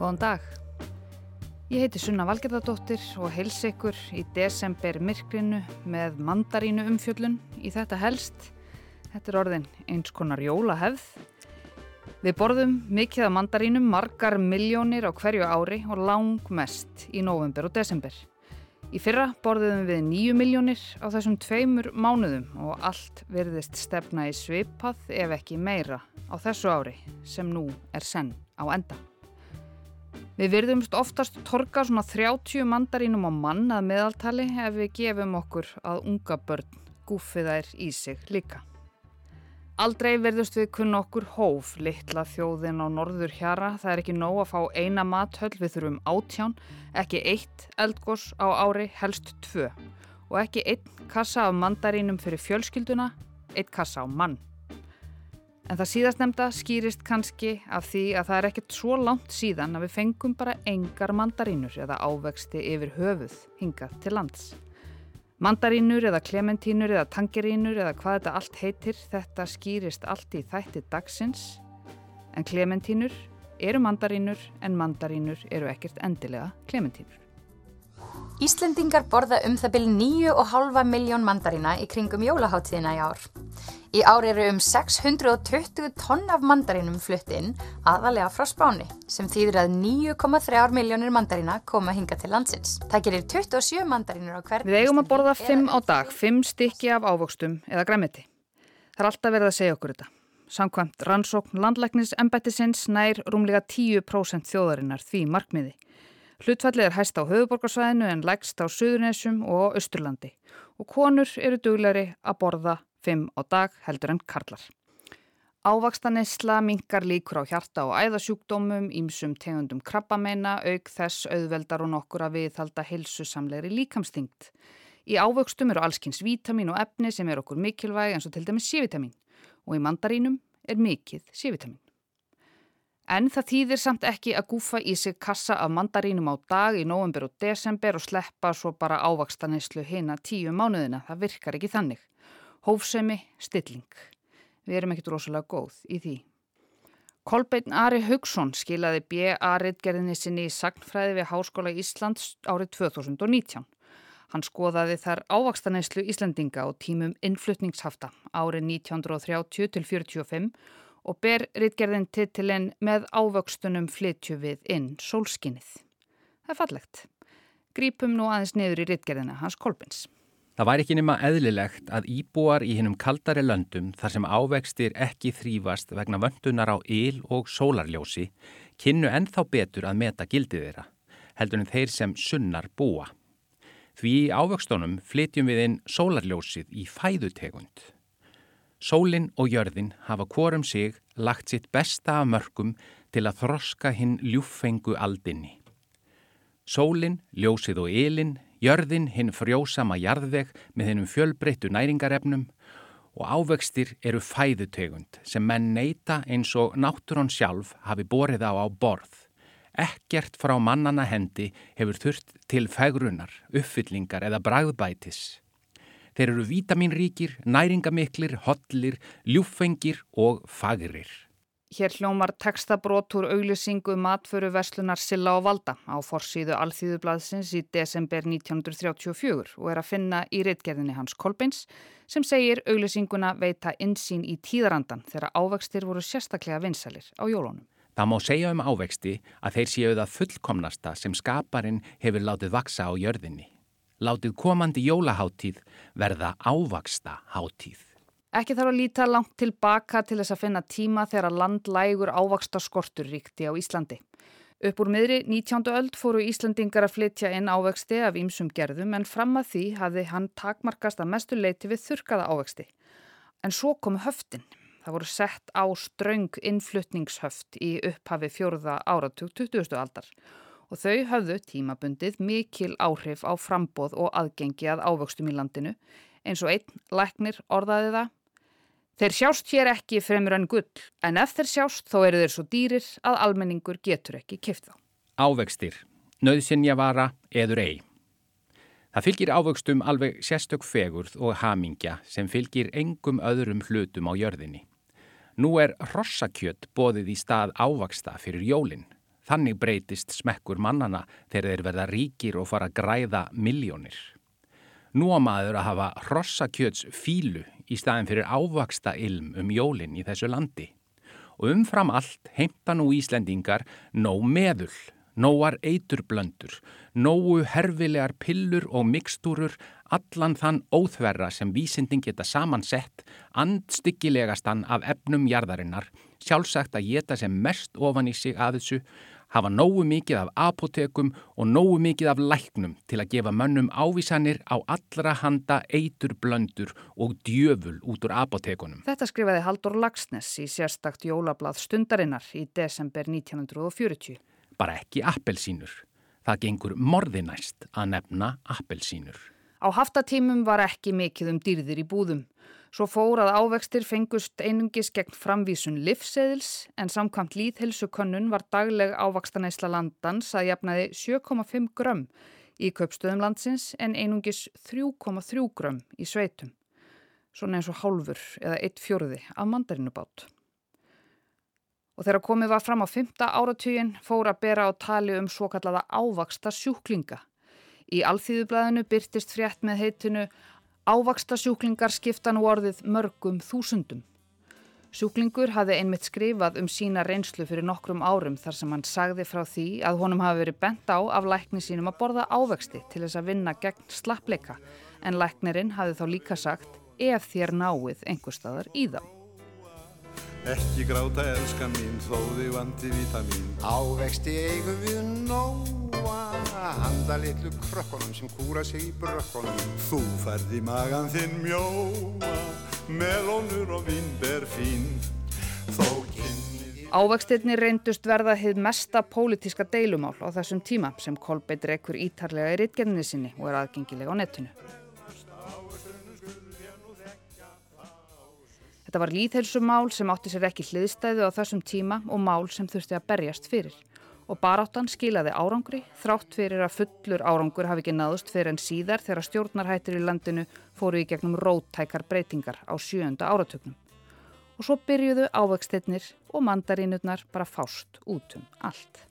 Góðan dag. Ég heiti Sunna Valgerðardóttir og heils ykkur í desember myrkrinu með mandarínu umfjöllun í þetta helst. Þetta er orðin eins konar jólahefð. Við borðum mikið af mandarínum margar miljónir á hverju ári og lang mest í november og desember. Í fyrra borðum við nýju miljónir á þessum tveimur mánuðum og allt verðist stefna í svipað ef ekki meira á þessu ári sem nú er senn á enda. Við verðumst oftast torka svona 30 mandarínum á mann að meðaltali ef við gefum okkur að unga börn gúfið þær í sig líka. Aldrei verðust við kunn okkur hóf, litla þjóðin á norður hjara. Það er ekki nóg að fá eina mathöll, við þurfum átján, ekki eitt eldgós á ári, helst tvö. Og ekki einn kassa af mandarínum fyrir fjölskylduna, eitt kassa á mann. En það síðast nefnda skýrist kannski af því að það er ekkert svo langt síðan að við fengum bara engar mandarínur eða ávexti yfir höfuð hingað til lands. Mandarínur eða klementínur eða tangerínur eða hvað þetta allt heitir, þetta skýrist allt í þætti dagsins. En klementínur eru mandarínur en mandarínur eru ekkert endilega klementínur. Íslendingar borða um það byrj 9,5 miljón mandarína í kringum jólaháttíðina í ár. Í ár eru um 620 tonn af mandarínum flutt inn, aðalega frá Spáni, sem þýðir að 9,3 miljónir mandarína koma hinga til landsins. Það gerir 27 mandarínur á hvern. Við eigum að borða 5 á dag, 5 stykki af ávöxtum eða græmiti. Það er alltaf verið að segja okkur þetta. Samkvæmt rannsókn landlæknis embættisins nær rúmlega 10% þjóðarinnar því markmiði. Hlutfallið er hæst á höfuborgarsvæðinu en lægst á Suðurnesum og Östurlandi og konur eru dugleiri að borða 5 á dag heldur en karlar. Ávakstanisla minkar líkur á hjarta og æðasjúkdómum, ímsum tegundum krabbameina, auk þess auðveldar og nokkur að viðhalda hilsusamlegri líkamstingt. Í ávöxtum eru allskynns vítamin og efni sem er okkur mikilvæg eins og til dæmis C-vitamin og í mandarínum er mikið C-vitamin. En það þýðir samt ekki að gúfa í sig kassa af mandarínum á dag í november og desember og sleppa svo bara ávakstanislu hina tíu mánuðina. Það virkar ekki þannig. Hófsemi, stilling. Við erum ekkit rosalega góð í því. Kolbeinn Ari Haugsson skilaði B.A.riðgerðinni sinni í Sagnfræði við Háskóla Íslands árið 2019. Hann skoðaði þar ávakstanislu Íslandinga og tímum innflutningshafta árið 1930 til 45 og ber rittgerðin titilinn með ávöxtunum flytju við inn sólskinnið. Það er fallegt. Grípum nú aðeins niður í rittgerðina hans Kolbins. Það væri ekki nema eðlilegt að íbúar í hinnum kaldari löndum þar sem ávextir ekki þrýfast vegna vöndunar á yl og sólarljósi kynnu ennþá betur að meta gildið þeirra, heldur en þeir sem sunnar búa. Því í ávöxtunum flytjum við inn sólarljósið í fæðutegund. Sólinn og jörðin hafa hvorum sig lagt sitt besta af mörgum til að þroska hinn ljúffengu aldinni. Sólinn, ljósið og ylinn, jörðin hinn frjósama jarðveg með hennum fjölbreyttu næringarefnum og ávextir eru fæðutegund sem menn neyta eins og náttúrón sjálf hafi borið á á borð. Ekkert frá mannana hendi hefur þurft til fegrunar, uppfyllingar eða bragðbætis. Þeir eru vítaminríkir, næringamiklir, hotlir, ljúfengir og fagirir. Hér hljómar textabrótur auglisingu matföru Veslunar Silla og Valda á forsýðu Alþýðublaðsins í desember 1934 og er að finna í reitgerðinni hans Kolbins sem segir auglisinguna veita insýn í tíðarandan þegar ávextir voru sérstaklega vinsalir á jólunum. Það má segja um ávexti að þeir séu það fullkomnasta sem skaparinn hefur látið vaksa á jörðinni látið komandi jólaháttíð verða ávaksta háttíð. Ekki þarf að líta langt tilbaka til þess að finna tíma þegar landlægur ávaksta skortur ríkti á Íslandi. Upp úr miðri 19. öld fóru Íslandingar að flytja inn ávexti af ýmsum gerðum en fram að því hafði hann takmarkast að mestu leiti við þurkaða ávexti. En svo komu höftin. Það voru sett á ströng innflutningshöft í upphafi fjórða áratug 20. aldar og þau hafðu tímabundið mikil áhrif á frambóð og aðgengi að ávöxtum í landinu eins og einn læknir orðaði það. Þeir sjást hér ekki fremur en gull en ef þeir sjást þó eru þeir svo dýrir að almenningur getur ekki kipt þá. Ávextir, nöðsynja vara eður ei. Það fylgir ávöxtum alveg sérstök fegurð og hamingja sem fylgir engum öðrum hlutum á jörðinni. Nú er rossakjött bóðið í stað ávaksta fyrir jólinn. Þannig breytist smekkur mannana þegar þeir verða ríkir og fara að græða miljónir. Nú á maður að hafa hrossakjöts fílu í staðin fyrir ávaksta ilm um jólinn í þessu landi. Og umfram allt heimta nú Íslendingar nóg meðull, nógar eiturblöndur, nógu herfilegar pillur og mikstúrur, allan þann óþverra sem vísindin geta samansett, andstyggilegastan af efnum jarðarinnar, sjálfsagt að geta sem mest ofan í sig að þessu, hafa nógu mikið af apotekum og nógu mikið af læknum til að gefa mönnum ávísanir á allra handa eiturblöndur og djöful út úr apotekunum. Þetta skrifaði Haldur Lagsnes í sérstakt jólablað stundarinnar í desember 1940. Bara ekki appelsínur. Það gengur morðinæst að nefna appelsínur. Á haftatímum var ekki mikið um dýrðir í búðum. Svo fór að ávextir fengust einungis gegn framvísun livseðils en samkvæmt líðhelsukönnun var dagleg ávakstanæsla landans að jafnaði 7,5 grömm í köpstöðum landsins en einungis 3,3 grömm í sveitum. Svona eins og hálfur eða eitt fjörði af mandarinubát. Og þegar komið var fram á 5. áratugin fór að bera á tali um svo kallaða ávaksta sjúklinga. Í alþýðublaðinu byrtist frétt með heitinu Ávaksta sjúklingar skipta nú orðið mörgum þúsundum. Sjúklingur hafði einmitt skrifað um sína reynslu fyrir nokkrum árum þar sem hann sagði frá því að honum hafi verið bent á af lækni sínum að borða ávexti til þess að vinna gegn slappleika en læknirinn hafi þá líka sagt ef þér náið einhver staðar í þá. Ekki gráta elskan mín, þó þig vandi vítamin. Ávexti eigum við nóa, handa litlu krökkunum sem kúra sig í brökkunum. Þú færði magan þinn mjóa, melónur og vinnber fín. Þó kynnið... Ávextirni reyndust verða hefð mesta pólitíska deilumál á þessum tíma sem Kolbeitt rekur ítarlega í rittgerðinni sinni og er aðgengilega á netinu. Þetta var líðhelsumál sem átti sér ekki hliðstæðu á þessum tíma og mál sem þurfti að berjast fyrir. Og baráttan skilaði árangri, þrátt fyrir að fullur árangur hafi ekki náðust fyrir en síðar þegar stjórnarhættir í landinu fóru í gegnum róttækar breytingar á sjönda áratögnum. Og svo byrjuðu ávegstinnir og mandarínurnar bara fást út um allt.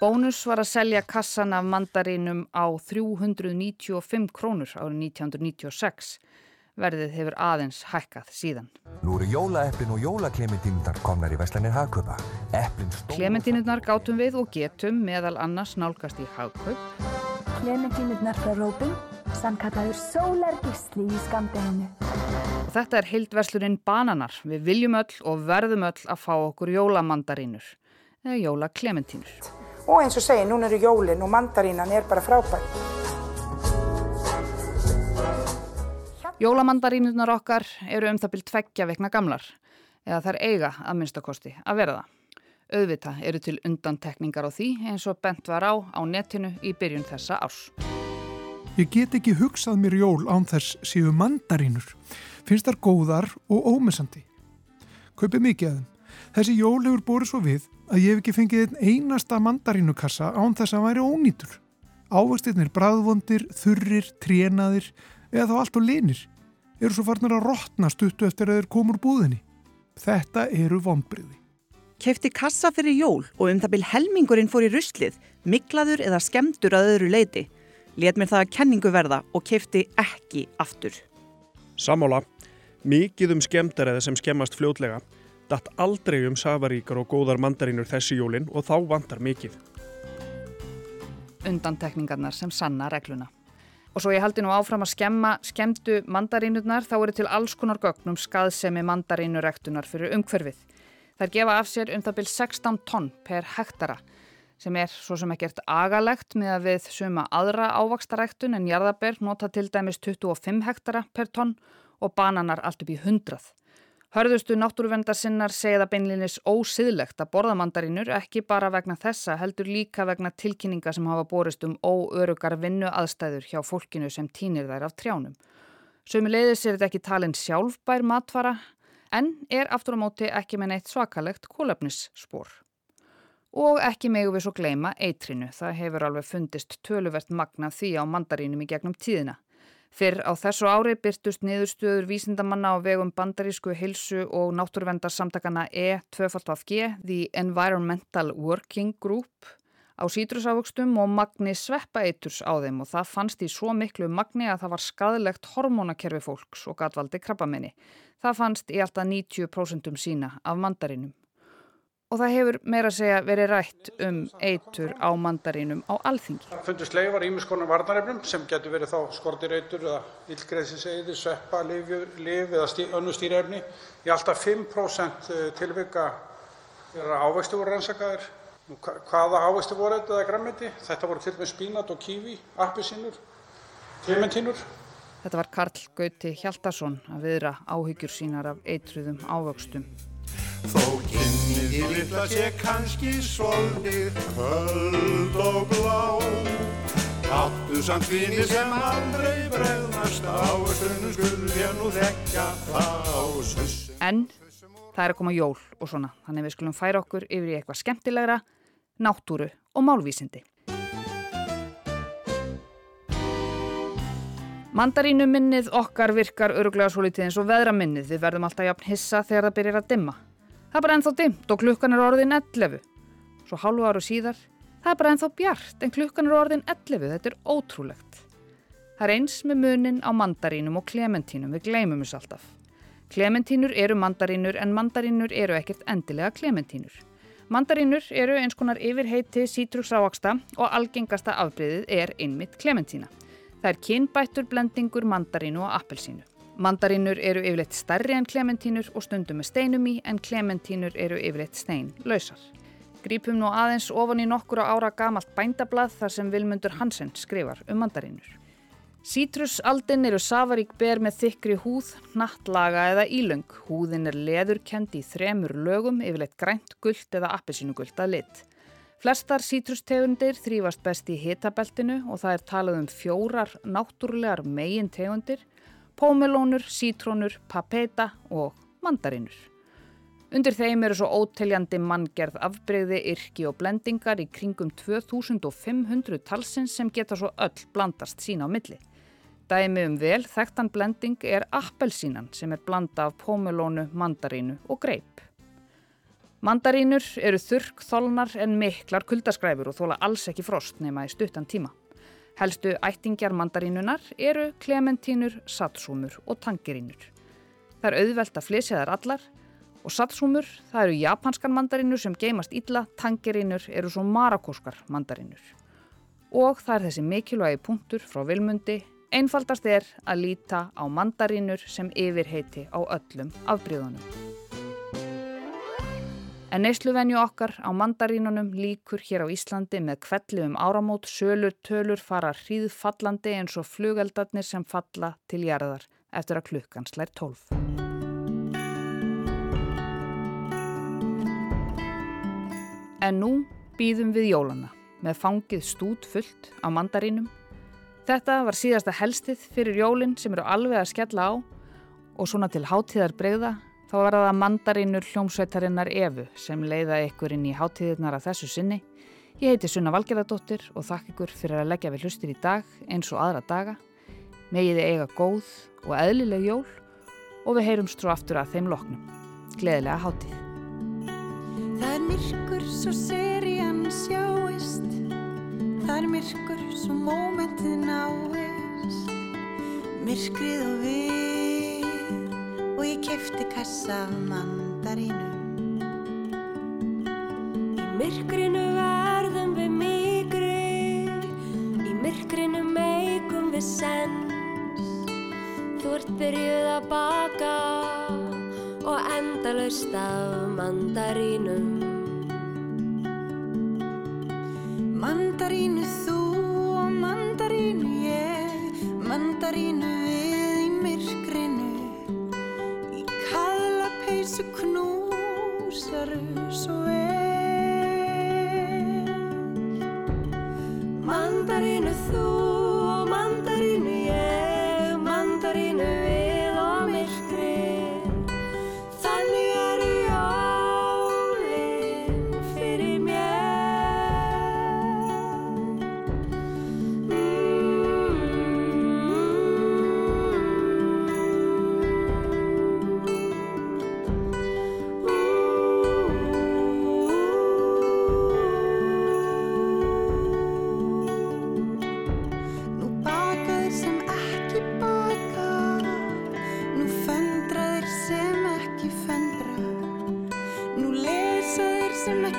Bónus var að selja kassan af mandarínum á 395 krónur árið 1996. Verðið hefur aðeins hækkað síðan. Nú eru jólaeplin og jólaklementínundar komnar í Veslanir Hagkaupa. Klementínundar gátum við og getum meðal annars nálgast í Hagkaup. Klementínundar frá Rópin, samkallaður sólargisli í skamdeginu. Og þetta er heildverslurinn Bananar. Við viljum öll og verðum öll að fá okkur jólamandarínur eða jólaklementínur og eins og segi, núna eru jólin og mandarínan er bara frábær. Jólamandarínunar okkar eru um það byrj tveggja vekna gamlar eða þær eiga að minnstakosti að vera það. Auðvita eru til undantekningar á því eins og bent var á á netinu í byrjun þessa árs. Ég get ekki hugsað mér jól án þess síðu mandarínur. Finnst þar góðar og ómessandi. Kaupið mikið að þeim. Þessi jól hefur borðið svo við að ég hef ekki fengið einn einasta mandarínukassa án þess að væri ónýtur. Ávastirnir bræðvondir, þurrir, trénaðir eða þá allt og linir eru svo farnir að rótna stuttu eftir að þeir komur búðinni. Þetta eru vonbriði. Kefti kassa fyrir jól og um það byl helmingurinn fór í ruslið, miklaður eða skemdur að öðru leiti. Let mér það að kenningu verða og kefti ekki aftur. Samála, mikið um skemdar eða sem skemmast fljótlega datt aldrei um safaríkar og góðar mandarínur þessi jólin og þá vantar mikið. Undantekningarnar sem sanna regluna. Og svo ég haldi nú áfram að skemma skemdu mandarínurnar þá eru til alls konar gögnum skaðsemi mandarínurektunar fyrir umhverfið. Þær gefa af sér um það byrj 16 tonn per hektara sem er svo sem ekkert agalegt með að við suma aðra ávakstarrektun en jarðaber nota til dæmis 25 hektara per tonn og bananar allt upp í 100. Hörðustu náttúruvendarsinnar segja það beinlinis ósiðlegt að borða mandarínur ekki bara vegna þessa heldur líka vegna tilkynninga sem hafa borist um óörugar vinnu aðstæður hjá fólkinu sem týnir þær af trjánum. Sumi leiðis er þetta ekki talin sjálfbær matvara en er aftur á móti ekki með neitt svakalegt kólefnisspór. Og ekki megu við svo gleima eitrinu, það hefur alveg fundist töluvert magna því á mandarínum í gegnum tíðina. Fyrr á þessu ári byrtust niðurstöður vísindamanna á vegum bandarísku hilsu og náttúruvendarsamtakana E2FG, The Environmental Working Group, á sítrusávöxtum og magni sveppaeiturs á þeim og það fannst í svo miklu magni að það var skadilegt hormónakerfi fólks og gatvaldi krabbaminni. Það fannst í alltaf 90% sína af mandarinum. Og það hefur meira að segja verið rætt um eitur á mandarínum á alþingi. Það fundist leifar ímiskonar varnarefnum sem getur verið þá skortir eitur eða illgreðsinseiði, sveppa, liv, eða stí, önnu stýrefni. Í alltaf 5% tilvika er ávextu voru rannsakaðir Hvaða ávextir voru þetta eða grænmeti? Þetta voru til og með spínat og kífi, appisínur, klementínur. Þetta var Karl Gauti Hjaldarsson að viðra áhyggjur sínar af eitruðum ávöxtum. Þó kynnið í litla sé kannski svolítið höld og blá Áttu samt vini sem aldrei bregðast ávöxtunum skulum ég nú þekka þá En það er að koma jól og svona, þannig við skulum færa okkur yfir í eitthvað skemmtilegra, náttúru og málvísindi. Mandarínu minnið okkar virkar öruglega svo litið eins og veðra minnið, við verðum alltaf jafn hissa þegar það byrjar að dimma. Það er bara ennþá dimmt og klukkan er orðin 11. Svo hálfu áru síðar, það er bara ennþá bjart en klukkan er orðin 11, þetta er ótrúlegt. Það er eins með munin á mandarínum og klementínum, við gleymum þessu alltaf. Klementínur eru mandarínur en mandarínur eru ekkert endilega klementínur. Mandarínur eru eins konar yfirheiti sítrúksávaksta og algengasta afbreyðið er einmitt klementína. Það er kynbættur blendingur mandarínu og appelsínu. Mandarínur eru yfirleitt starri en klementínur og stundum með steinum í en klementínur eru yfirleitt stein lausar. Grípum nú aðeins ofan í nokkura ára gamalt bændablað þar sem Vilmundur Hansen skrifar um mandarínur. Sítrusaldin eru safarík ber með þykri húð, nattlaga eða ílöng. Húðin er leðurkend í þremur lögum, yfirleitt grænt, gullt eða appelsínugullt að lit. Flestar sítrustegundir þrýfast best í hitabeltinu og það er talað um fjórar náttúrulegar megin tegundir, pómelónur, sítrónur, papeta og mandarinur. Undir þeim eru svo óteljandi manngerð afbreyði, yrki og blendingar í kringum 2500 talsins sem geta svo öll blandast sína á milli. Dæmi um vel þekktan blending er appelsínan sem er blanda af pómelónu, mandarínu og greip. Mandarínur eru þurrk, þolnar en miklar kuldaskræfur og þóla alls ekki frost nema í stuttan tíma. Helstu ættingjar mandarínunar eru klementínur, satsúmur og tangirínur. Það er auðvelt að flysja þær allar og satsúmur, það eru japanskan mandarínur sem geimast illa, tangirínur eru svo marakóskar mandarínur. Og það er þessi mikilvægi punktur frá vilmundi Einfaldast er að líta á mandarínur sem yfirheiti á öllum afbríðunum. En neysluvenju okkar á mandarínunum líkur hér á Íslandi með kvelli um áramót, sölur, tölur fara hríðfallandi eins og flugeldarnir sem falla til jarðar eftir að klukkan slær tólf. En nú býðum við jólana með fangið stút fullt á mandarínum Þetta var síðasta helstið fyrir jólinn sem eru alveg að skella á og svona til hátíðar breyða þá var það mandarínur hljómsveitarinnar Evu sem leiða ykkur inn í hátíðirnar að þessu sinni. Ég heiti Sunna Valgerðardóttir og þakk ykkur fyrir að leggja við hlustir í dag eins og aðra daga. Megiði eiga góð og eðlileg jól og við heyrum strú aftur að þeim loknum. Gleðilega hátíð. Það er myrkur svo serían sjáist Það er myrkur svo mómentið náist Myrkrið og við Og ég kefti kassa af mandarínum Í myrkrinu verðum við mýgri Í myrkrinu meikum við sens. Þú ert byrjuð að baka Og endalaust af mandarínum. Mandarínu þú og mandarínu ég, mandarínu peysu knúsaru svo vel. Mandarínu þú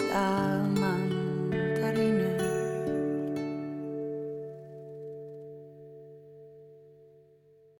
og